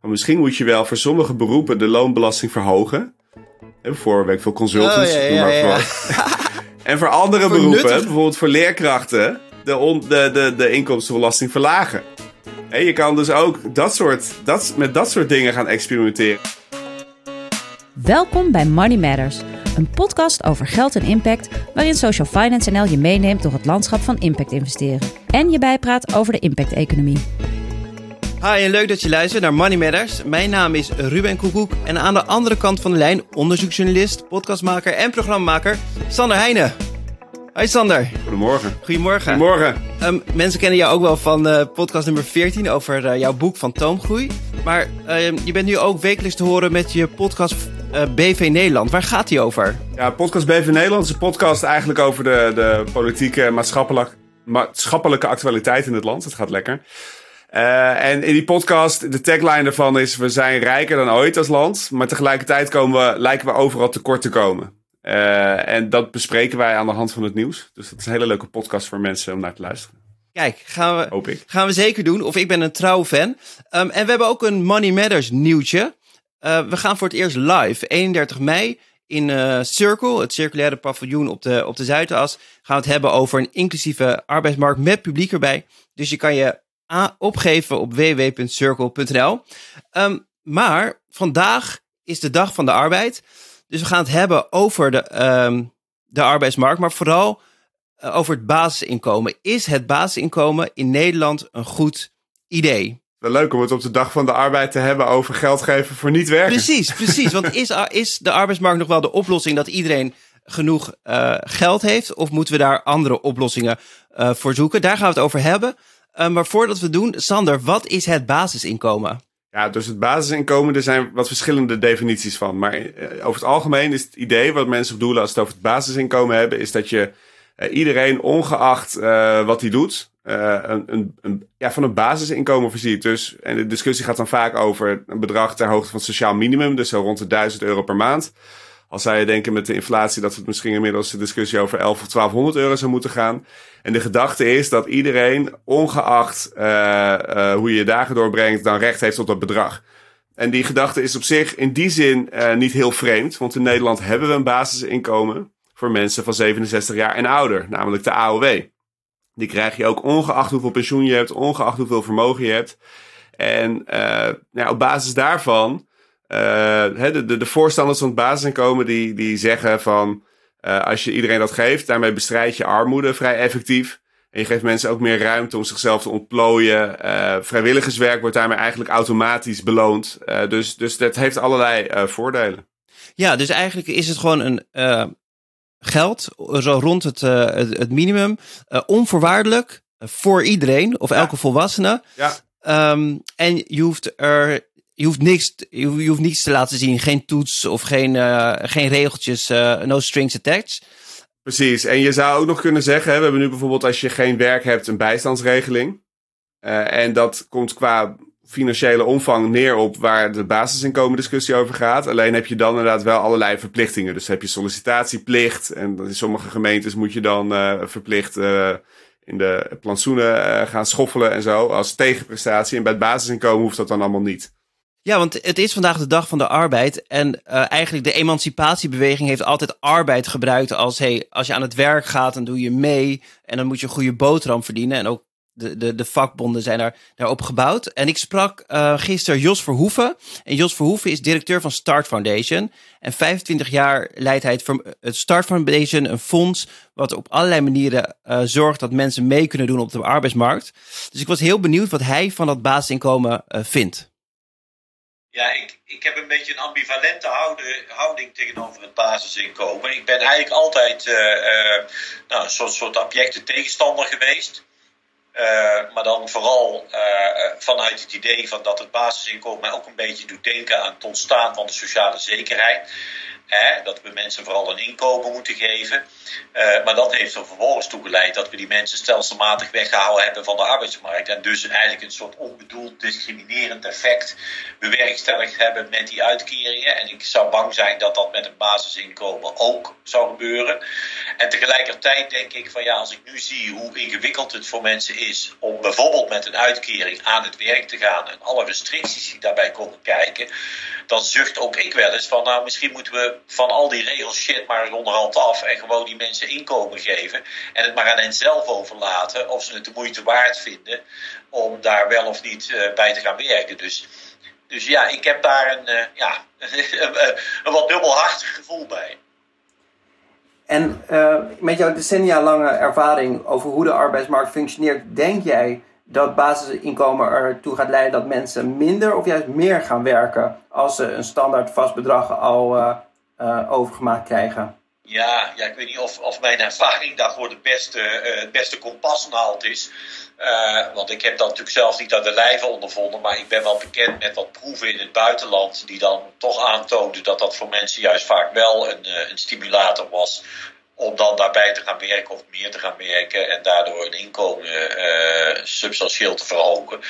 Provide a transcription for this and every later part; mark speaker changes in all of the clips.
Speaker 1: Maar misschien moet je wel voor sommige beroepen de loonbelasting verhogen. En voor weet ik veel consultants,
Speaker 2: Oh, ja, ja,
Speaker 1: maar. En voor andere
Speaker 2: Voor
Speaker 1: beroepen,
Speaker 2: nuttig-
Speaker 1: bijvoorbeeld voor leerkrachten, de, on- de, de, de inkomstenbelasting verlagen. En je kan dus ook dat soort, dat, met dat soort dingen gaan experimenteren.
Speaker 3: Welkom bij Money Matters, een podcast over geld en impact, waarin Social Finance NL je meeneemt door het landschap van impact investeren en je bijpraat over de impact-economie.
Speaker 2: Hi en leuk dat je luistert naar Money Matters. Mijn naam is Ruben Koekoek en aan de andere kant van de lijn onderzoeksjournalist, podcastmaker en programmamaker Sander Heijnen. Hi Sander,
Speaker 1: Goedemorgen.
Speaker 2: goedemorgen.
Speaker 1: Goedemorgen.
Speaker 2: Ehm, mensen kennen jou ook wel van eh, podcast nummer 14 over eh, jouw boek Fantoomgroei. Maar ehm, je bent nu ook wekelijks te horen met je podcast eh, BV Nederland. Waar gaat die over?
Speaker 1: Ja, Podcast BV Nederland is een podcast eigenlijk over de, de politieke en maatschappelijk, maatschappelijke actualiteit in het land. Het gaat lekker. Eh, en in die podcast, de tagline ervan is: We zijn rijker dan ooit als land. Maar tegelijkertijd komen we, lijken we overal tekort te komen. Eh, en dat bespreken wij aan de hand van het nieuws. Dus dat is een hele leuke podcast voor mensen om naar te luisteren.
Speaker 2: Kijk, gaan we,
Speaker 1: Hoop ik.
Speaker 2: Gaan we zeker doen. Of ik ben een trouw fan. Ehm, en we hebben ook een Money Matters nieuwtje. Eh, we gaan voor het eerst live, 31 mei, in eh, Circle, het circulaire paviljoen op de, op de Zuidas. Gaan we het hebben over een inclusieve arbeidsmarkt met publiek erbij. Dus je kan je opgeven op www.circle.nl. Ehm, maar vandaag is de dag van de arbeid. Dus we gaan het hebben over de, ehm, de arbeidsmarkt, maar vooral eh, over het basisinkomen. Is het basisinkomen in Nederland een goed idee?
Speaker 1: Wel leuk om het op de dag van de arbeid te hebben over geld geven voor niet werken.
Speaker 2: Precies, precies. Want is, is de arbeidsmarkt nog wel de oplossing dat iedereen genoeg eh, geld heeft? Of moeten we daar andere oplossingen eh, voor zoeken? Daar gaan we het over hebben. Eh, maar voordat we doen, Sander, wat is het basisinkomen?
Speaker 1: Ja, dus het basisinkomen, er zijn wat verschillende definities van. Maar eh, over het algemeen is het idee wat mensen bedoelen als het over het basisinkomen hebben, is dat je eh, iedereen, ongeacht wat hij doet, een, een, een, ja, van een basisinkomen voorziet. Dus, en de discussie gaat dan vaak over een bedrag ter hoogte van het sociaal minimum, dus zo rond de 1000 euro per maand. Al zou je denken met de inflatie dat het misschien inmiddels de discussie over 11 of 1200 euro zou moeten gaan. En de gedachte is dat iedereen, ongeacht eh, hoe je je dagen doorbrengt, dan recht heeft op dat bedrag. En die gedachte is op zich in die zin eh, niet heel vreemd. Want in Nederland hebben we een basisinkomen voor mensen van 67 jaar en ouder, namelijk de AOW. Die krijg je ook ongeacht hoeveel pensioen je hebt, ongeacht hoeveel vermogen je hebt. En eh, ja, op basis daarvan, hè, de, de, de voorstanders van het basisinkomen die, die zeggen van... eh, als je iedereen dat geeft, daarmee bestrijd je armoede vrij effectief. En je geeft mensen ook meer ruimte om zichzelf te ontplooien. Eh, vrijwilligerswerk wordt daarmee eigenlijk automatisch beloond. Eh, dus, dus dat heeft allerlei eh, voordelen.
Speaker 2: Ja, dus eigenlijk is het gewoon een eh, geld, zo rond het, eh, het, het minimum, eh, onvoorwaardelijk eh, voor iedereen of
Speaker 1: Ja.
Speaker 2: elke volwassene.
Speaker 1: Ja,
Speaker 2: Ehm, en je hoeft er. Je hoeft, niks, je hoeft- niets te laten zien. Geen toets of geen, eh, geen regeltjes. eh, no strings attached.
Speaker 1: precies. En je zou ook nog kunnen zeggen, we hebben nu bijvoorbeeld als je geen werk hebt een bijstandsregeling. Eh, en dat komt qua financiële omvang neer op waar de basisinkomen discussie over gaat. Alleen heb je dan inderdaad wel allerlei verplichtingen. Dus heb je sollicitatieplicht. En in sommige gemeentes moet je dan verplicht in de plantsoenen gaan schoffelen en zo. Als tegenprestatie. En bij het basisinkomen hoeft dat dan allemaal niet.
Speaker 2: Ja, want het is vandaag de dag van de arbeid. En eh, eigenlijk de emancipatiebeweging heeft altijd arbeid gebruikt als... Hey, als je aan het werk gaat, dan doe je mee. En dan moet je een goede boterham verdienen. En ook de, de, de vakbonden zijn daar, daarop gebouwd. En ik sprak eh gisteren Jos Verhoeven. En Jos Verhoeven is directeur van Start Foundation. En 25 jaar leidt hij het, Start Foundation, een fonds... wat op allerlei manieren eh, zorgt dat mensen mee kunnen doen op de arbeidsmarkt. Dus ik was heel benieuwd wat hij van dat basisinkomen vindt.
Speaker 4: Ja, ik, ik heb een beetje een ambivalente houding tegenover het basisinkomen. Ik ben eigenlijk altijd eh, eh, nou, een soort, soort abjecte tegenstander geweest. Eh, maar dan vooral eh, vanuit het idee van dat het basisinkomen mij ook een beetje doet denken aan het ontstaan van de sociale zekerheid. Hè, dat we mensen vooral een inkomen moeten geven. Eh, maar dat heeft er vervolgens toe geleid dat we die mensen stelselmatig weggehouden hebben van de arbeidsmarkt. En dus eigenlijk een soort onbedoeld discriminerend effect bewerkstelligd hebben met die uitkeringen. En ik zou bang zijn dat dat met een basisinkomen ook zou gebeuren. En tegelijkertijd denk ik van ja, als ik nu zie hoe ingewikkeld het voor mensen is om bijvoorbeeld met een uitkering aan het werk te gaan en alle restricties die daarbij komen kijken, dan zucht ook ik wel eens van, nou misschien moeten we van al die regels shit maar onderhand af en gewoon die mensen inkomen geven en het maar aan hen zelf overlaten of ze het de moeite waard vinden om daar wel of niet uh, bij te gaan werken. Dus, dus ja, ik heb daar een, uh, ja, een wat dubbelhartig gevoel bij.
Speaker 5: En uh, met jouw decennia lange ervaring over hoe de arbeidsmarkt functioneert, denk jij dat basisinkomen ertoe gaat leiden dat mensen minder of juist meer gaan werken als ze een standaard vast bedrag al uh, uh, overgemaakt krijgen?
Speaker 4: Ja, ja, ik weet niet of, of mijn ervaring daarvoor de beste, het beste kompasnaald is. Uh, want ik heb dat natuurlijk zelf niet aan de lijve ondervonden, maar ik ben wel bekend met wat proeven in het buitenland die dan toch aantoonden dat dat voor mensen juist vaak wel een, uh, een stimulator was om dan daarbij te gaan werken of meer te gaan werken en daardoor hun inkomen uh, substantieel te verhogen.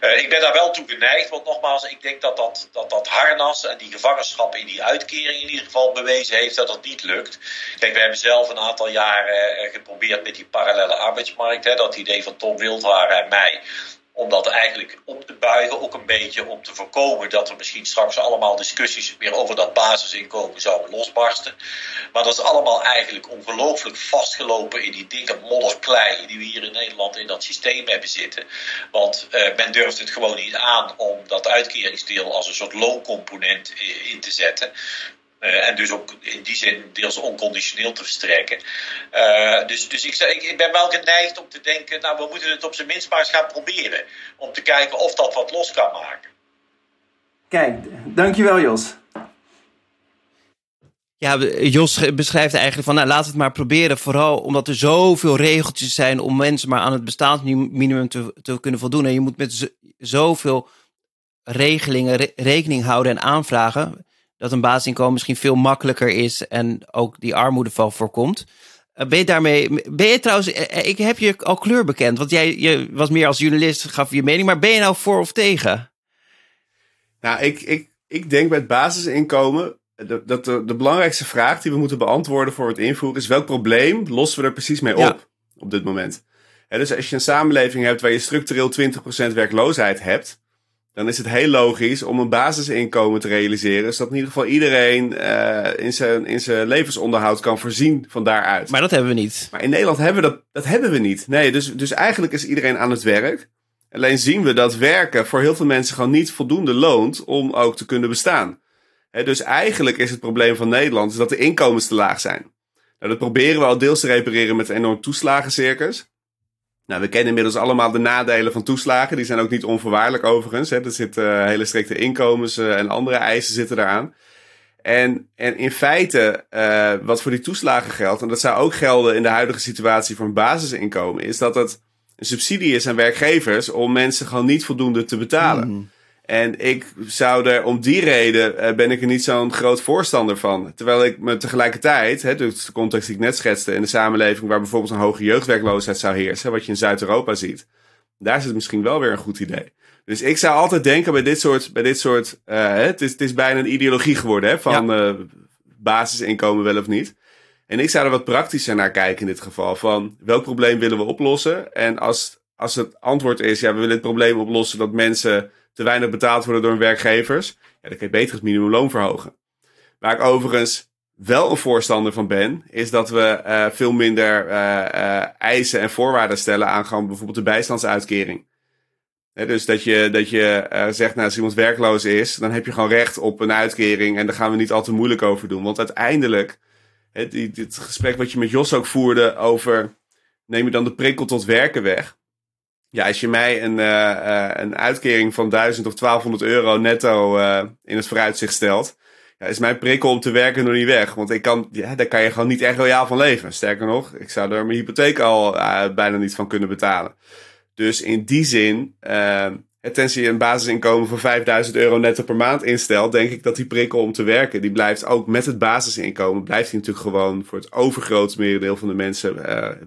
Speaker 4: Uh, ik ben daar wel toe geneigd, want nogmaals, ik denk dat dat, dat dat harnas en die gevangenschap in die uitkering in ieder geval bewezen heeft dat dat niet lukt. Kijk, we hebben zelf een aantal jaren geprobeerd met die parallele arbeidsmarkt, hè, dat idee van Tom Wildhaar en mij om dat eigenlijk om te buigen, ook een beetje om te voorkomen dat er misschien straks allemaal discussies weer over dat basisinkomen zouden losbarsten. Maar dat is allemaal eigenlijk ongelooflijk vastgelopen in die dikke modderklei die we hier in Nederland in dat systeem hebben zitten. Want uh, men durft het gewoon niet aan om dat uitkeringsdeel als een soort looncomponent in te zetten. Uh, en dus ook in die zin deels onconditioneel te verstrekken. Uh, dus dus ik, ik, ik, ben wel geneigd om te denken, nou we moeten het op zijn minst maar eens gaan proberen. Om te kijken of dat wat los kan maken.
Speaker 5: Kijk, dankjewel Jos.
Speaker 2: Ja, Jos beschrijft eigenlijk van, nou, laten we het maar proberen. Vooral omdat er zoveel regeltjes zijn om mensen maar aan het bestaansminimum te, te kunnen voldoen. En je moet met zoveel regelingen re rekening houden en aanvragen dat een basisinkomen misschien veel makkelijker is en ook die armoedeval voorkomt. Uh, ben je daarmee, ben je trouwens, uh, ik heb je al kleur bekend, want jij je was meer als journalist, gaf je mening, maar ben je nou voor of tegen?
Speaker 1: Nou, ik, ik, ik denk bij het basisinkomen dat de, de, belangrijkste vraag die we moeten beantwoorden voor het invoeren is welk probleem lossen we er precies mee op ja. op dit moment. Dus als je een samenleving hebt waar je structureel 20% werkloosheid hebt, dan is het heel logisch om een basisinkomen te realiseren. Zodat in ieder geval iedereen uh, in, zijn, in zijn levensonderhoud kan voorzien van daaruit.
Speaker 2: Maar dat hebben we niet.
Speaker 1: Maar in Nederland hebben we dat, dat hebben we niet. Nee, dus, dus eigenlijk is iedereen aan het werk. Alleen zien we dat werken voor heel veel mensen gewoon niet voldoende loont om ook te kunnen bestaan. He, dus eigenlijk is het probleem van Nederland dat de inkomens te laag zijn. Nou, dat proberen we al deels te repareren met een enorm toeslagencircus. Nou, we kennen inmiddels allemaal de nadelen van toeslagen. Die zijn ook niet onvoorwaardelijk overigens. Hè. Er zitten uh, hele strikte inkomens uh, en andere eisen zitten eraan. En, en in feite, uh, wat voor die toeslagen geldt, en dat zou ook gelden in de huidige situatie voor een basisinkomen, is dat het een subsidie is aan werkgevers om mensen gewoon niet voldoende te betalen. Mm. En ik zou er om die reden uh, ben ik er niet zo'n groot voorstander van. Terwijl ik me tegelijkertijd, hè, dus de context die ik net schetste, in de samenleving waar bijvoorbeeld een hoge jeugdwerkloosheid zou heersen, wat je in Zuid-Europa ziet, daar is het misschien wel weer een goed idee. Dus ik zou altijd denken bij dit soort, bij dit soort uh, het, is, het is bijna een ideologie geworden hè, van ja. uh, basisinkomen wel of niet. En ik zou er wat praktischer naar kijken in dit geval. Van welk probleem willen we oplossen? En als, als het antwoord is, ja, we willen het probleem oplossen dat mensen te weinig betaald worden door hun werkgevers, ja, dan kun je beter het minimumloon verhogen. Waar ik overigens wel een voorstander van ben, is dat we uh, veel minder uh, uh, eisen en voorwaarden stellen aan gewoon bijvoorbeeld de bijstandsuitkering. Dus dat je, dat je zegt, nou, als iemand werkloos is, dan heb je gewoon recht op een uitkering en daar gaan we niet al te moeilijk over doen. Want uiteindelijk, he, die, dit gesprek wat je met Jos ook voerde over, neem je dan de prikkel tot werken weg? Ja, als je mij een, uh, uh, een uitkering van 1000 of 1200 euro netto uh, in het vooruitzicht stelt, ja, is mijn prikkel om te werken nog niet weg. Want ik kan, ja, daar kan je gewoon niet echt royaal van leven. Sterker nog, ik zou er mijn hypotheek al bijna niet van kunnen betalen. Dus in die zin, tenzij je een basisinkomen van 5000 euro netto per maand instelt, denk ik dat die prikkel om te werken, die blijft ook met het basisinkomen, blijft die natuurlijk gewoon voor het overgrootste merendeel van de mensen,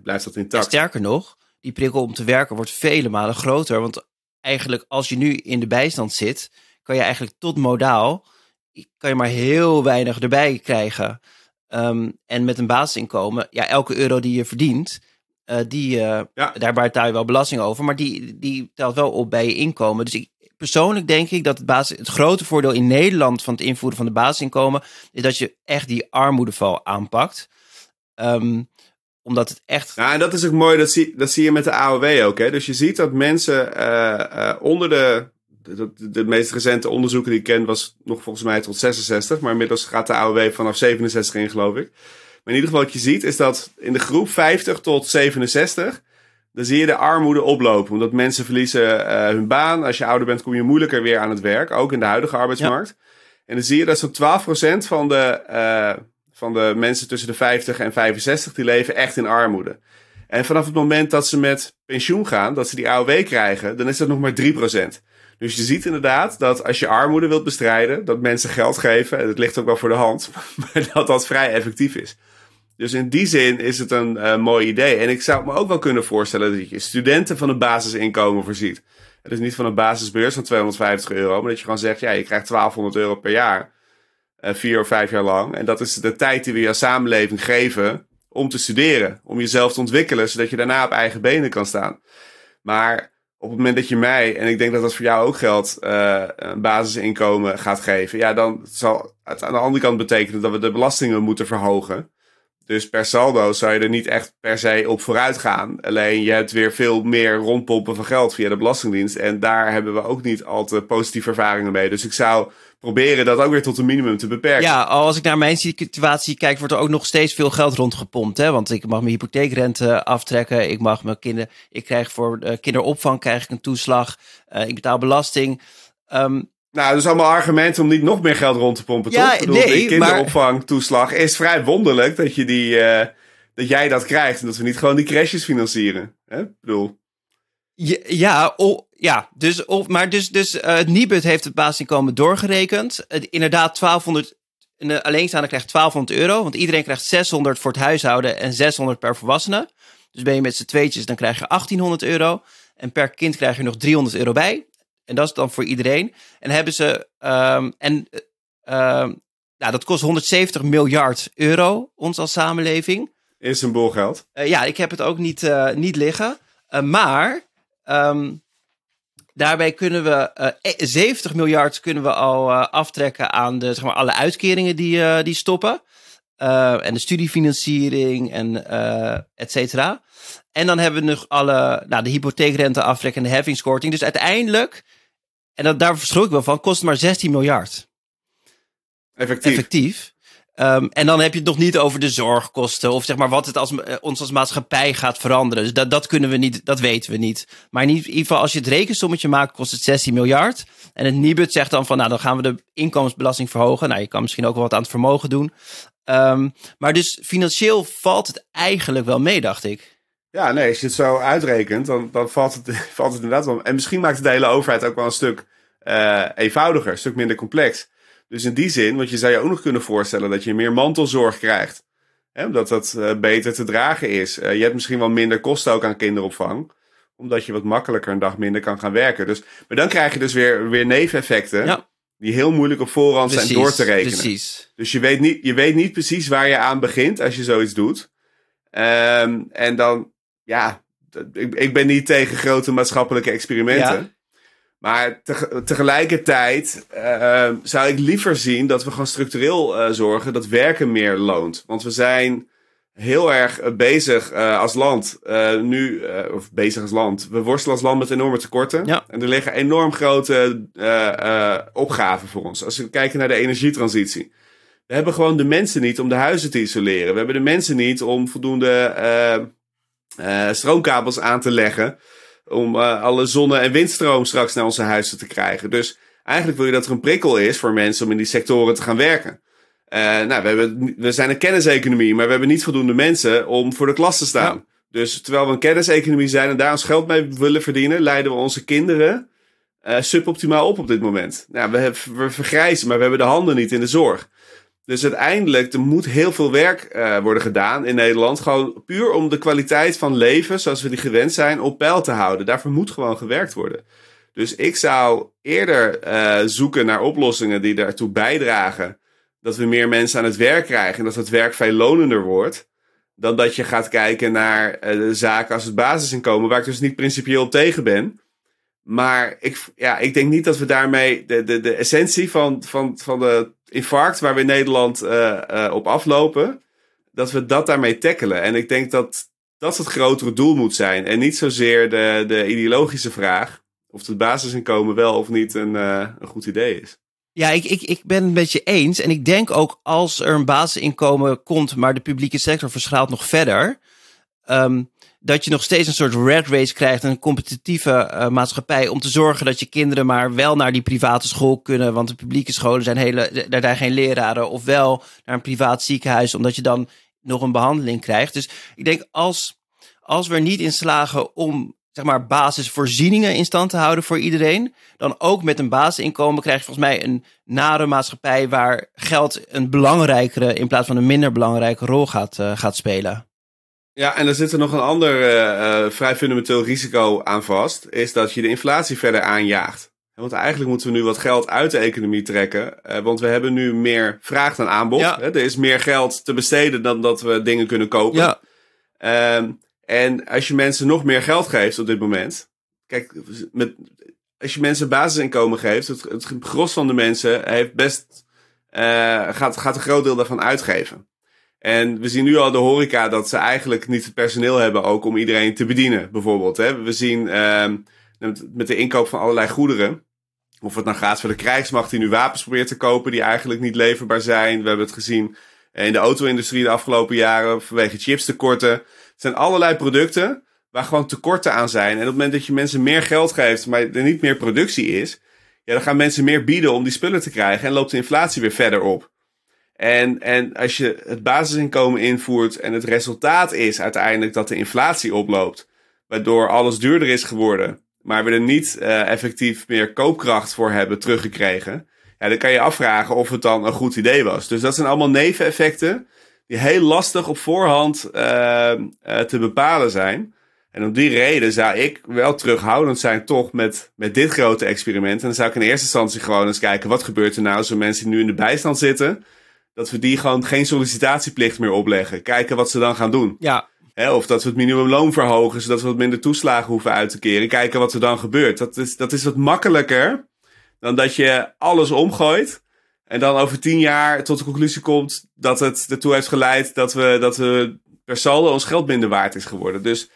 Speaker 1: blijft dat intact.
Speaker 2: Sterker nog, die prikkel om te werken wordt vele malen groter. Want eigenlijk als je nu in de bijstand zit, kan je eigenlijk tot modaal, kan je maar heel weinig erbij krijgen. Um, en met een basisinkomen, ja, elke euro die je verdient, Uh, die, uh, ja. daar betaal je wel belasting over, maar die, die telt wel op bij je inkomen. Dus ik, persoonlijk denk ik dat het, basis, het grote voordeel in Nederland van het invoeren van de basisinkomen is dat je echt die armoedeval aanpakt. Um, omdat het echt.
Speaker 1: Ja, en dat is ook mooi, dat zie, dat zie je met de AOW ook. Hè? Dus je ziet dat mensen uh, onder de, de, de, meest recente onderzoeken die ik ken, was nog volgens mij tot 66. Maar inmiddels gaat de AOW vanaf 67 in, geloof ik. Maar in ieder geval, wat je ziet, is dat in de groep 50 tot 67 dan zie je de armoede oplopen. Omdat mensen verliezen uh, hun baan. Als je ouder bent, kom je moeilijker weer aan het werk. Ook in de huidige arbeidsmarkt. En dan zie je dat zo'n 12% van de, uh, van de mensen tussen de 50 en 65... die leven echt in armoede. En vanaf het moment dat ze met pensioen gaan, dat ze die AOW krijgen... dan is dat nog maar 3%. Dus je ziet inderdaad dat als je armoede wilt bestrijden... dat mensen geld geven, en dat ligt ook wel voor de hand... maar dat dat vrij effectief is. Dus in die zin is het een uh, mooi idee. En ik zou me ook wel kunnen voorstellen dat je studenten van een basisinkomen voorziet. Het is niet van een basisbeurs van 250 euro, maar dat je gewoon zegt, ja, je krijgt 1200 euro per jaar. Uh, vier of vijf jaar lang. En dat is de tijd die we je samenleving geven om te studeren. Om jezelf te ontwikkelen, zodat je daarna op eigen benen kan staan. Maar op het moment dat je mij, en ik denk dat dat voor jou ook geldt, uh, een basisinkomen gaat geven. Ja, dan zal het aan de andere kant betekenen dat we de belastingen moeten verhogen. Dus per saldo zou je er niet echt per se op vooruit gaan. Alleen je hebt weer veel meer rondpompen van geld via de Belastingdienst. En daar hebben we ook niet al te positieve ervaringen mee. Dus ik zou proberen dat ook weer tot een minimum te beperken.
Speaker 2: Ja, als ik naar mijn situatie kijk, wordt er ook nog steeds veel geld rondgepompt. Hè? Want ik mag mijn hypotheekrente aftrekken. Ik mag mijn kinderen. Ik krijg voor uh, kinderopvang krijg ik een toeslag. Uh, ik betaal belasting. Um,
Speaker 1: nou, dat is allemaal argumenten om niet nog meer geld rond te pompen, ja, toch? Ik bedoel, nee, de kinderopvangtoeslag is vrij wonderlijk dat, je die, uh, dat jij dat krijgt. En dat we niet gewoon die crashes financieren. Hè? Ik bedoel...
Speaker 2: Ja, ja, oh, ja dus, of, maar dus, dus uh, het Nibud heeft het basisinkomen doorgerekend. Uh, inderdaad, 1200, een alleenstaande krijgt 1200 euro. Want iedereen krijgt 600 voor het huishouden en 600 per volwassene. Dus ben je met z'n tweetjes, dan krijg je 1800 euro. En per kind krijg je nog 300 euro bij. En dat is dan voor iedereen. En hebben ze. Um, en uh, nou, dat kost 170 miljard euro, ons als samenleving.
Speaker 1: Is een boel geld.
Speaker 2: Uh, ja, ik heb het ook niet, uh, niet liggen. Uh, maar um, daarbij kunnen we 70 miljard kunnen we al aftrekken aan de, zeg maar, alle uitkeringen die, die stoppen. en de studiefinanciering en et cetera. En dan hebben we nog alle, nou, de hypotheekrente aftrekken en de heffingskorting. Dus uiteindelijk en dat, daar verschil ik wel van, kost maar 16 miljard.
Speaker 1: Effectief.
Speaker 2: Effectief. Um, en dan heb je het nog niet over de zorgkosten of zeg maar wat het als, uh, ons als maatschappij gaat veranderen. Dus dat, dat kunnen we niet, dat weten we niet. Maar in ieder geval, als je het rekensommetje maakt, kost het 16 miljard. En het Nibud zegt dan van, nou, dan gaan we de inkomensbelasting verhogen. Nou, je kan misschien ook wel wat aan het vermogen doen. Um, maar dus financieel valt het eigenlijk wel mee, dacht ik.
Speaker 1: Ja, nee, als je het zo uitrekent, dan, dan valt, het, valt het inderdaad wel. En misschien maakt het de hele overheid ook wel een stuk uh, eenvoudiger, een stuk minder complex. Dus in die zin, want je zou je ook nog kunnen voorstellen dat je meer mantelzorg krijgt. Hè, omdat dat uh, beter te dragen is. Uh, je hebt misschien wel minder kosten ook aan kinderopvang. Omdat je wat makkelijker een dag minder kan gaan werken. Dus, maar dan krijg je dus weer, weer neveneffecten. Ja. Die heel moeilijk op voorhand zijn door te rekenen. Precies. Dus je weet, niet, je weet niet precies waar je aan begint als je zoiets doet. Um, en dan ja, ik, ik ben niet tegen grote maatschappelijke experimenten. Maar tegelijkertijd uh, zou ik liever zien dat we gewoon structureel uh, zorgen dat werken meer loont. Want we zijn heel erg bezig uh, als land. nu, of bezig als land. We worstelen als land met enorme tekorten. Ja. En er liggen enorm grote opgaven voor ons. Als we kijken naar de energietransitie. We hebben gewoon de mensen niet om de huizen te isoleren. We hebben de mensen niet om voldoende uh, stroomkabels aan te leggen. Om uh, alle zonne- en windstroom straks naar onze huizen te krijgen. Dus eigenlijk wil je dat er een prikkel is voor mensen om in die sectoren te gaan werken. Uh, nou, we, hebben, we zijn een kenniseconomie, maar we hebben niet voldoende mensen om voor de klas te staan. Dus terwijl we een kenniseconomie zijn en daar ons geld mee willen verdienen, leiden we onze kinderen suboptimaal op op dit moment. Nou, we, we vergrijzen, maar we hebben de handen niet in de zorg. Dus uiteindelijk, er moet heel veel werk uh, worden gedaan in Nederland. Gewoon puur om de kwaliteit van leven, zoals we die gewend zijn, op peil te houden. Daarvoor moet gewoon gewerkt worden. Dus ik zou eerder uh, zoeken naar oplossingen die daartoe bijdragen dat we meer mensen aan het werk krijgen en dat het werk veel lonender wordt. Dan dat je gaat kijken naar uh, zaken als het basisinkomen, waar ik dus niet principieel tegen ben. Maar ik, ja, ik denk niet dat we daarmee de, de, de essentie van, van, van de infarct waar we in Nederland uh, uh, op aflopen, dat we dat daarmee tackelen. En ik denk dat dat het grotere doel moet zijn. En niet zozeer de, de ideologische vraag of het basisinkomen wel of niet een, uh, een goed idee is.
Speaker 2: Ja, ik, ik, ik ben het met je eens. En ik denk ook als er een basisinkomen komt, maar de publieke sector verschaalt nog verder. Um, dat je nog steeds een soort red race krijgt, een competitieve uh, maatschappij, om te zorgen dat je kinderen maar wel naar die private school kunnen, want de publieke scholen zijn hele, daar zijn geen leraren, of wel naar een privaat ziekenhuis, omdat je dan nog een behandeling krijgt. Dus ik denk als, als we er niet in slagen om zeg maar, basisvoorzieningen in stand te houden voor iedereen. Dan ook met een basisinkomen krijg je volgens mij een nare maatschappij waar geld een belangrijkere in plaats van een minder belangrijke rol gaat, uh, gaat spelen.
Speaker 1: Ja, en er zit er nog een ander uh, vrij fundamenteel risico aan vast. Is dat je de inflatie verder aanjaagt. Want eigenlijk moeten we nu wat geld uit de economie trekken. Uh, want we hebben nu meer vraag dan aanbod. Ja. Er is meer geld te besteden dan dat we dingen kunnen kopen. Ja. Uh, en als je mensen nog meer geld geeft op dit moment. Kijk, met, als je mensen basisinkomen geeft. Het, het gros van de mensen heeft best, uh, gaat, gaat een groot deel daarvan uitgeven. En we zien nu al de horeca dat ze eigenlijk niet het personeel hebben ook om iedereen te bedienen, bijvoorbeeld. Hè. We zien uh, met de inkoop van allerlei goederen. Of het nou gaat voor de krijgsmacht die nu wapens probeert te kopen die eigenlijk niet leverbaar zijn. We hebben het gezien in de auto-industrie de afgelopen jaren vanwege chipstekorten. Het zijn allerlei producten waar gewoon tekorten aan zijn. En op het moment dat je mensen meer geld geeft, maar er niet meer productie is, ja, dan gaan mensen meer bieden om die spullen te krijgen en loopt de inflatie weer verder op. En, en als je het basisinkomen invoert en het resultaat is uiteindelijk dat de inflatie oploopt, waardoor alles duurder is geworden, maar we er niet uh, effectief meer koopkracht voor hebben teruggekregen, ja, dan kan je afvragen of het dan een goed idee was. Dus dat zijn allemaal neveneffecten die heel lastig op voorhand uh, uh, te bepalen zijn. En om die reden zou ik wel terughoudend zijn toch met, met dit grote experiment. En dan zou ik in eerste instantie gewoon eens kijken, wat gebeurt er nou als mensen die nu in de bijstand zitten, dat we die gewoon geen sollicitatieplicht meer opleggen. Kijken wat ze dan gaan doen.
Speaker 2: Ja.
Speaker 1: Of dat we het minimumloon verhogen, zodat we wat minder toeslagen hoeven uit te keren. Kijken wat er dan gebeurt. Dat is, dat is wat makkelijker dan dat je alles omgooit. En dan over tien jaar tot de conclusie komt dat het ertoe heeft geleid dat we, dat we per saldo ons geld minder waard is geworden. Dus,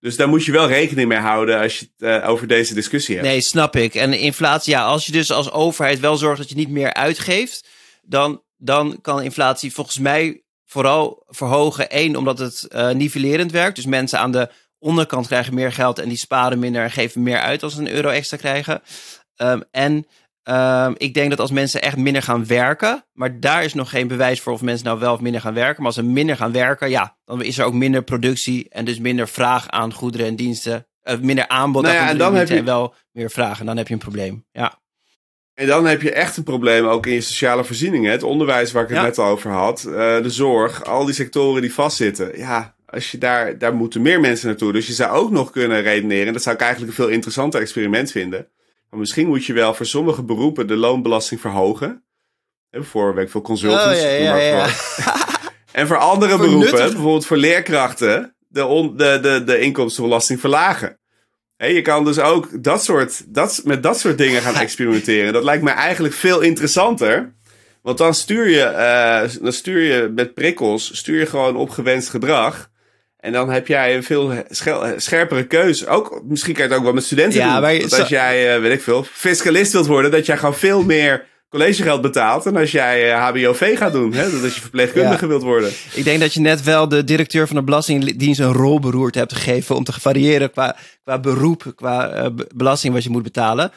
Speaker 1: dus daar moet je wel rekening mee houden als je het uh, over deze discussie hebt.
Speaker 2: Nee, snap ik. En inflatie, ja, als je dus als overheid wel zorgt dat je niet meer uitgeeft, dan, dan kan inflatie volgens mij vooral verhogen. Eén, omdat het uh, nivellerend werkt. Dus mensen aan de onderkant krijgen meer geld en die sparen minder en geven meer uit als ze een euro extra krijgen. Um, en um, ik denk dat als mensen echt minder gaan werken, maar daar is nog geen bewijs voor of mensen nou wel of minder gaan werken. Maar als ze minder gaan werken, ja, dan is er ook minder productie en dus minder vraag aan goederen en diensten. Uh, minder aanbod nou ja, en dan heb je wel meer vraag en dan heb je een probleem. Ja.
Speaker 1: En dan heb je echt een probleem ook in je sociale voorzieningen. Het onderwijs waar ik het ja. net al over had. Uh, de zorg, al die sectoren die vastzitten. Ja, als je daar, daar moeten meer mensen naartoe. Dus je zou ook nog kunnen redeneren. Dat zou ik eigenlijk een veel interessanter experiment vinden. Maar misschien moet je wel voor sommige beroepen de loonbelasting verhogen. Voor, weet ik veel, consultants.
Speaker 2: Oh, ja, ja, ja,
Speaker 1: en voor andere voor beroepen, nuttig. bijvoorbeeld voor leerkrachten, de, on, de, de, de inkomstenbelasting verlagen. Hey, je kan dus ook dat soort, dat, met dat soort dingen gaan experimenteren. Dat lijkt me eigenlijk veel interessanter. Want dan stuur je, uh, dan stuur je met prikkels, stuur je gewoon opgewenst gedrag. En dan heb jij een veel scherpere keuze. Ook, misschien kan je het ook wel met studenten ja, doen. Maar je, als jij, uh, weet ik veel, fiscalist wilt worden, dat jij gewoon veel meer collegegeld betaalt. En als jij uh, HBOV gaat doen, hè, dat als je verpleegkundige ja. wilt worden.
Speaker 2: Ik denk dat je net wel de directeur van de Belastingdienst een rol beroerd hebt gegeven om te variëren qua, qua beroep, qua uh, belasting wat je moet betalen.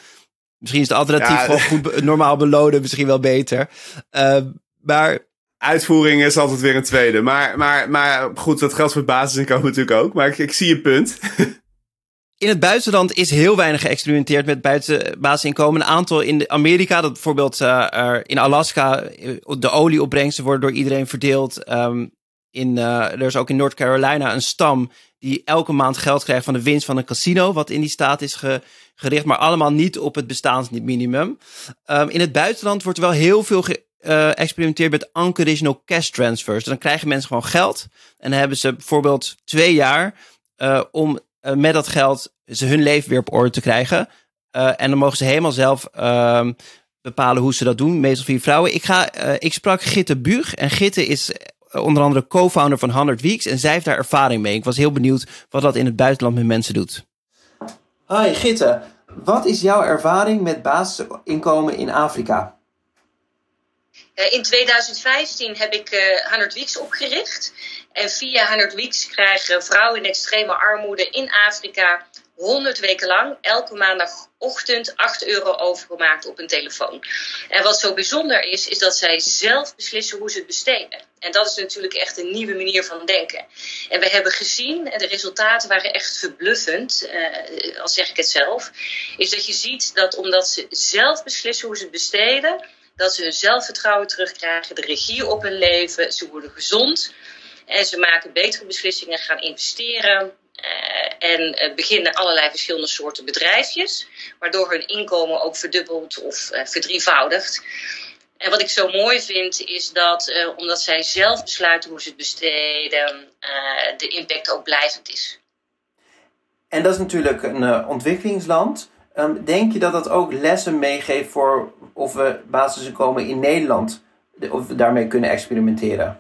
Speaker 2: Misschien is het alternatief ja, gewoon goed normaal belonen misschien wel beter. Uh, maar
Speaker 1: Uitvoering is altijd weer een tweede. Maar, maar, maar goed, dat geldt voor het basisinkomen natuurlijk ook. Maar ik, ik zie je punt.
Speaker 2: In het buitenland is heel weinig geëxperimenteerd met buiten basisinkomen. Een aantal in Amerika, dat bijvoorbeeld uh, in Alaska, de olieopbrengsten worden door iedereen verdeeld. Um, in, uh, er is ook in North Carolina een stam die elke maand geld krijgt van de winst van een casino, wat in die staat is ge, gericht, maar allemaal niet op het bestaansminimum. Um, in het buitenland wordt wel heel veel ge, experimenteert met unconditional cash transfers. Dan krijgen mensen gewoon geld. En dan hebben ze bijvoorbeeld twee jaar om met dat geld ze hun leven weer op orde te krijgen. en dan mogen ze helemaal zelf ehm, bepalen hoe ze dat doen. Meestal via vrouwen. Ik, ga, ik sprak Gitte Buug. En Gitte is onder andere co-founder van 100 Weeks. En zij heeft daar ervaring mee. Ik was heel benieuwd wat dat in het buitenland met mensen doet. Hi Gitte, wat is jouw ervaring met basisinkomen in Afrika?
Speaker 6: Eh, in 2015 heb ik 100 eh, Weeks opgericht. En via 100 Weeks krijgen vrouwen in extreme armoede in Afrika 100 weken lang elke maandagochtend 8 euro overgemaakt op een telefoon. En wat zo bijzonder is, is dat zij zelf beslissen hoe ze het besteden. En dat is natuurlijk echt een nieuwe manier van denken. En we hebben gezien, en de resultaten waren echt verbluffend, eh, al zeg ik het zelf, is dat je ziet dat omdat ze zelf beslissen hoe ze het besteden, dat ze hun zelfvertrouwen terugkrijgen, de regie op hun leven, ze worden gezond en ze maken betere beslissingen, gaan investeren. Uh, en uh, beginnen allerlei verschillende soorten bedrijfjes, waardoor hun inkomen ook verdubbelt of uh, verdrievoudigt. En wat ik zo mooi vind, is dat omdat zij zelf besluiten hoe ze het besteden, de impact ook blijvend is.
Speaker 2: En dat is natuurlijk een ontwikkelingsland. Um, denk je dat dat ook lessen meegeeft voor of we basisinkomen in Nederland of we daarmee kunnen experimenteren?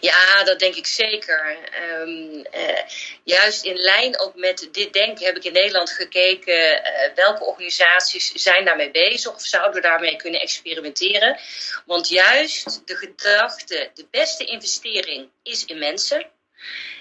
Speaker 6: Ja, dat denk ik zeker. Um, uh, juist in lijn ook met dit denken heb ik in Nederland gekeken uh, welke organisaties zijn daarmee bezig of zouden daarmee kunnen experimenteren. Want juist de gedachte, de beste investering is in mensen.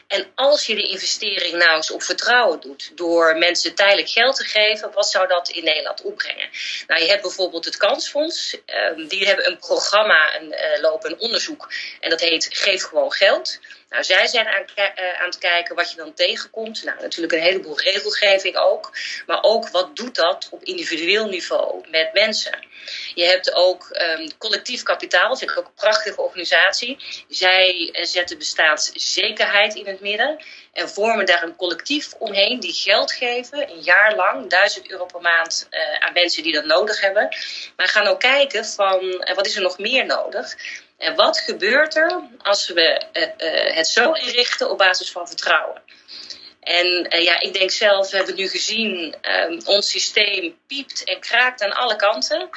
Speaker 6: En als je de investering nou eens op vertrouwen doet, door mensen tijdelijk geld te geven, wat zou dat in Nederland opbrengen? Nou, je hebt bijvoorbeeld het Kansfonds, ehm, die hebben een programma een, uh, lopen, een onderzoek, en dat heet Geef gewoon geld. Nou, zij zijn aan, uh, aan, het kijken wat je dan tegenkomt. Nou, natuurlijk een heleboel regelgeving ook. Maar ook wat doet dat op individueel niveau met mensen. Je hebt ook um, collectief kapitaal, vind ik ook een prachtige organisatie. Zij zetten bestaanszekerheid in het midden. En vormen daar een collectief omheen die geld geven, een jaar lang, 1000 euro per maand uh, aan mensen die dat nodig hebben. Maar gaan ook kijken van wat is er nog meer nodig. En wat gebeurt er als we uh, uh, het zo inrichten op basis van vertrouwen? En uh, ja, ik denk zelf, we hebben nu gezien, um, ons systeem piept en kraakt aan alle kanten.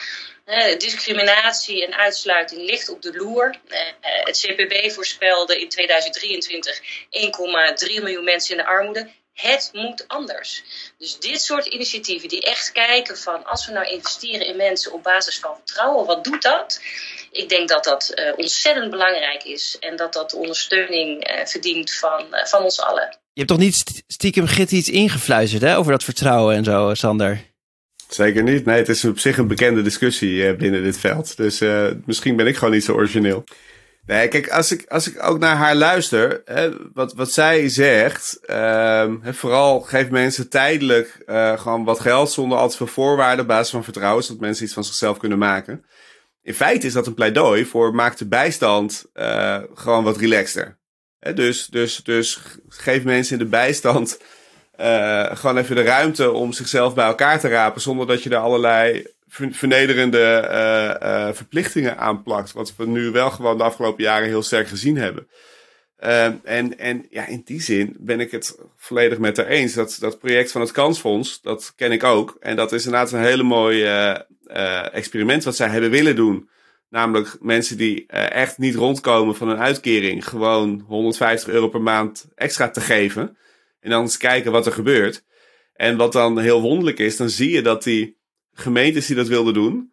Speaker 6: discriminatie en uitsluiting ligt op de loer. het CPB voorspelde in 2023 1,3 miljoen mensen in de armoede. Het moet anders. Dus dit soort initiatieven die echt kijken van als we nou investeren in mensen op basis van vertrouwen, wat doet dat? Ik denk dat dat uh, ontzettend belangrijk is en dat dat ondersteuning uh, verdient van, uh, van ons allen.
Speaker 2: Je hebt toch niet stiekem Git iets ingefluisterd hè, over dat vertrouwen en zo, Sander?
Speaker 1: Zeker niet. Nee, het is op zich een bekende discussie binnen dit veld. Dus misschien ben ik gewoon niet zo origineel. Nee, kijk, als ik, als ik ook naar haar luister, hè, wat, wat zij zegt, uh, vooral geef mensen tijdelijk uh, gewoon wat geld zonder al te voorwaarden op basis van vertrouwen, zodat mensen iets van zichzelf kunnen maken. In feite is dat een pleidooi voor maak de bijstand uh, gewoon wat relaxter. Hè, dus, dus, dus geef mensen in de bijstand uh, gewoon even de ruimte om zichzelf bij elkaar te rapen zonder dat je er allerlei vernederende uh, uh, verplichtingen aanplakt. Wat we nu wel gewoon de afgelopen jaren heel sterk gezien hebben. Uh, en, en ja, in die zin ben ik het volledig met haar eens. Dat, dat project van het Kansfonds, dat ken ik ook. En dat is inderdaad een hele mooi experiment wat zij hebben willen doen. Namelijk mensen die echt niet rondkomen van een uitkering, gewoon 150 euro per maand extra te geven. En dan eens kijken wat er gebeurt. En wat dan heel wonderlijk is, dan zie je dat die gemeentes die dat wilden doen.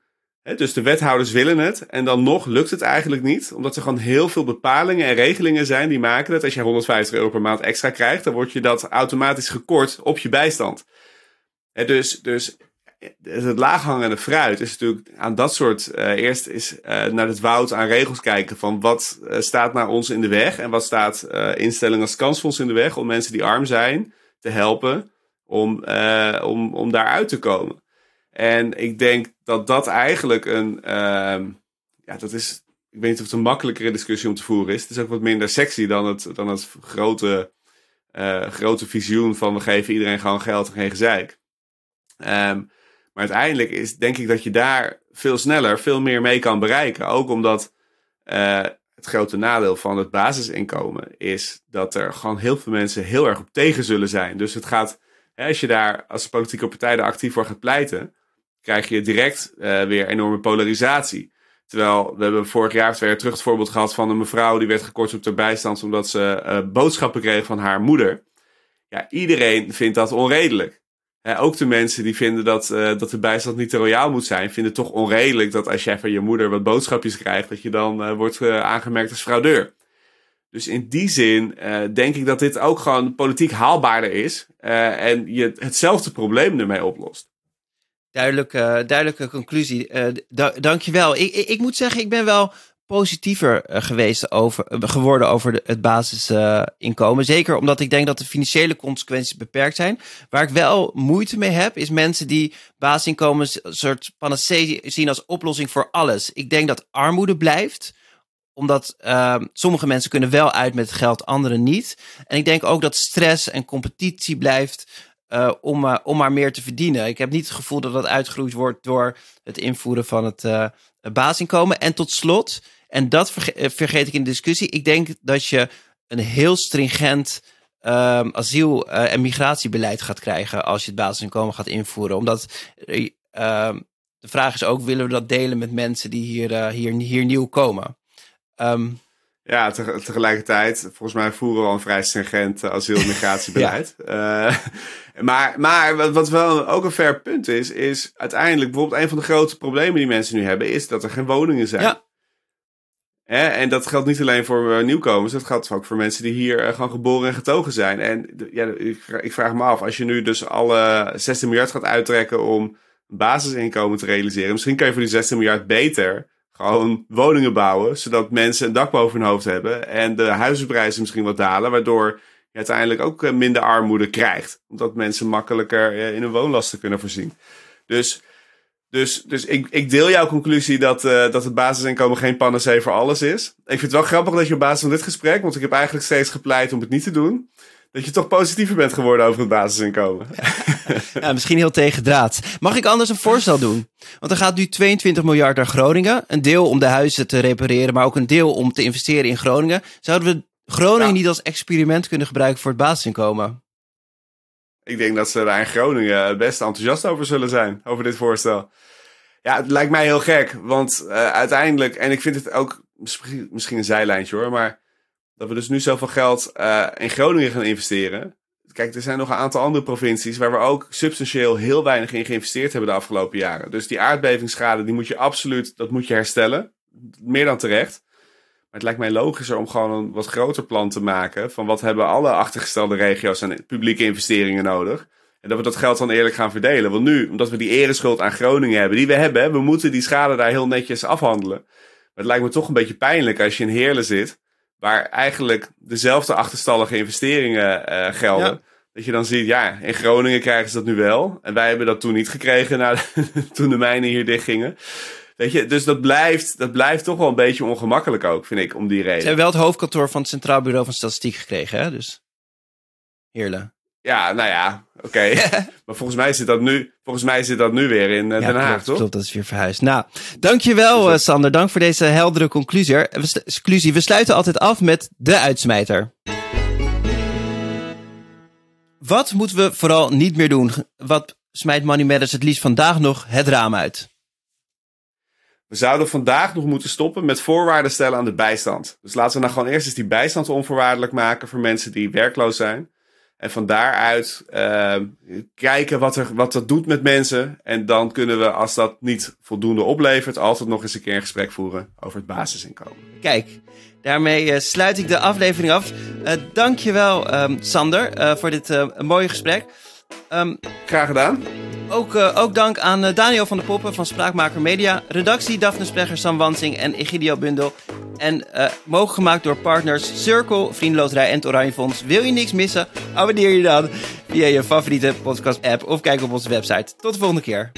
Speaker 1: dus de wethouders willen het. En dan nog lukt het eigenlijk niet. Omdat er gewoon heel veel bepalingen en regelingen zijn die maken dat als je 150 euro per maand extra krijgt, dan word je dat automatisch gekort op je bijstand. dus, dus het laaghangende fruit is natuurlijk aan dat soort. Uh, eerst is uh, naar het woud aan regels kijken van wat staat naar ons in de weg en wat staat instellingen als kansfonds in de weg om mensen die arm zijn te helpen om, om, om daaruit te komen. En ik denk dat dat eigenlijk een. Uh, ja, dat is. Ik weet niet of het een makkelijkere discussie om te voeren is. Het is ook wat minder sexy dan het, dan het grote, uh, grote visioen van we geven iedereen gewoon geld en geen gezeik. Um, Maar uiteindelijk is, denk ik dat je daar veel sneller, veel meer mee kan bereiken. Ook omdat uh, het grote nadeel van het basisinkomen is dat er gewoon heel veel mensen heel erg op tegen zullen zijn. Dus het gaat, hè, als je daar als politieke partij er actief voor gaat pleiten, krijg je direct uh, weer enorme polarisatie. Terwijl we hebben vorig jaar twee jaar terug het voorbeeld gehad van een mevrouw die werd gekort op de bijstand omdat ze uh, boodschappen kreeg van haar moeder. Ja, iedereen vindt dat onredelijk. Ook de mensen die vinden dat, uh, dat de bijstand niet te royaal moet zijn, vinden het toch onredelijk dat als jij van je moeder wat boodschapjes krijgt, dat je dan wordt aangemerkt als fraudeur. Dus in die zin denk ik dat dit ook gewoon politiek haalbaarder is en je hetzelfde probleem ermee oplost.
Speaker 2: Duidelijke, duidelijke conclusie. Da dankjewel. Ik, ik, moet zeggen, ik ben wel positiever geweest over, geworden over het basisinkomen. Zeker omdat ik denk dat de financiële consequenties beperkt zijn. Waar ik wel moeite mee heb, is mensen die basisinkomen een soort panacee zien als oplossing voor alles. Ik denk dat armoede blijft omdat uh, sommige mensen kunnen wel uit met geld, anderen niet. En ik denk ook dat stress en competitie blijft uh, om, om maar meer te verdienen. Ik heb niet het gevoel dat dat uitgegroeid wordt door het invoeren van het uh, basisinkomen. En tot slot, en dat verge vergeet ik in de discussie. Ik denk dat je een heel stringent um, asiel- en migratiebeleid gaat krijgen als je het basisinkomen gaat invoeren. Omdat uh, de vraag is ook, willen we dat delen met mensen die hier, hier, hier nieuw komen? Um,
Speaker 1: ja, te tegelijkertijd, volgens mij voeren we al een vrij stringent asiel- en migratiebeleid. ja. maar, maar wat, wat wel ook een fair punt is, is uiteindelijk bijvoorbeeld een van de grote problemen die mensen nu hebben, is dat er geen woningen zijn.
Speaker 2: Ja.
Speaker 1: Hè? En dat geldt niet alleen voor uh, nieuwkomers, dat geldt ook voor mensen die hier gewoon geboren en getogen zijn. En ja, ik, ik, vraag me af, als je nu dus alle 16 miljard gaat uittrekken om basisinkomen te realiseren, misschien kan je voor die 16 miljard beter gewoon woningen bouwen, zodat mensen een dak boven hun hoofd hebben en de huizenprijzen misschien wat dalen, waardoor je uiteindelijk ook uh, minder armoede krijgt, omdat mensen makkelijker in hun woonlasten kunnen voorzien. Dus dus, dus ik, ik deel jouw conclusie dat, uh, dat het basisinkomen geen panacee voor alles is. Ik vind het wel grappig dat je op basis van dit gesprek, want ik heb eigenlijk steeds gepleit om het niet te doen, dat je toch positiever bent geworden over het basisinkomen.
Speaker 2: Ja, misschien heel tegendraad. Mag ik anders een voorstel doen? Want er gaat nu 22 miljard naar Groningen. Een deel om de huizen te repareren, maar ook een deel om te investeren in Groningen. Zouden we Groningen ja. niet als experiment kunnen gebruiken voor het basisinkomen?
Speaker 1: Ik denk dat ze daar in Groningen best enthousiast over zullen zijn, over dit voorstel. Ja, het lijkt mij heel gek, want uh, uiteindelijk, en ik vind het ook misschien, misschien een zijlijntje hoor, maar dat we dus nu zoveel geld uh, in Groningen gaan investeren. Kijk, er zijn nog een aantal andere provincies waar we ook substantieel heel weinig in geïnvesteerd hebben de afgelopen jaren. Dus die aardbevingsschade, die moet je absoluut, dat moet je herstellen. Meer dan terecht. Maar het lijkt mij logischer om gewoon een wat groter plan te maken. Van wat hebben alle achtergestelde regio's aan publieke investeringen nodig. En dat we dat geld dan eerlijk gaan verdelen. Want nu, omdat we die ereschuld aan Groningen hebben, die we hebben, we moeten die schade daar heel netjes afhandelen. Maar het lijkt me toch een beetje pijnlijk als je in Heerlen zit, waar eigenlijk dezelfde achterstallige investeringen uh, gelden. Ja. Dat je dan ziet, ja, in Groningen krijgen ze dat nu wel. En wij hebben dat toen niet gekregen toen de mijnen hier dichtgingen. Weet je, dus dat blijft, dat blijft toch wel een beetje ongemakkelijk ook, vind ik, om die reden.
Speaker 2: Ze hebben wel het hoofdkantoor van het Centraal Bureau van Statistiek gekregen, hè? Dus Heerlen.
Speaker 1: Ja, nou ja, oké. Okay. maar volgens mij zit dat nu, volgens mij zit dat nu weer in uh, Den Haag,
Speaker 2: klopt,
Speaker 1: toch?
Speaker 2: Klopt, dat is weer verhuisd. Nou, dankjewel uh, Sander. Dank voor deze heldere conclusie. conclusie. We sluiten altijd af met de uitsmijter. Wat moeten we vooral niet meer doen? Wat smijt Money Matters het liefst vandaag nog het raam uit?
Speaker 1: We zouden vandaag nog moeten stoppen met voorwaarden stellen aan de bijstand. Dus laten we nou gewoon eerst eens die bijstand onvoorwaardelijk maken voor mensen die werkloos zijn. En van daaruit uh, kijken wat, er, wat dat doet met mensen. En dan kunnen we, als dat niet voldoende oplevert, altijd nog eens een keer een gesprek voeren over het basisinkomen.
Speaker 2: Kijk, daarmee uh, sluit ik de aflevering af. Uh, dankjewel, um, Sander, uh, voor dit mooie gesprek.
Speaker 1: Um, Graag gedaan.
Speaker 2: Ook, uh, ook dank aan uh, Daniel van der Poppen van Spraakmaker Media. Redactie Daphne Splegger, Sam Wansing en Egidio Bundel. En uh, gemaakt door partners Circle, Vriendenloterij en het Oranje Fonds. Wil je niks missen? Abonneer je dan via je favoriete podcast app of kijk op onze website. Tot de volgende keer.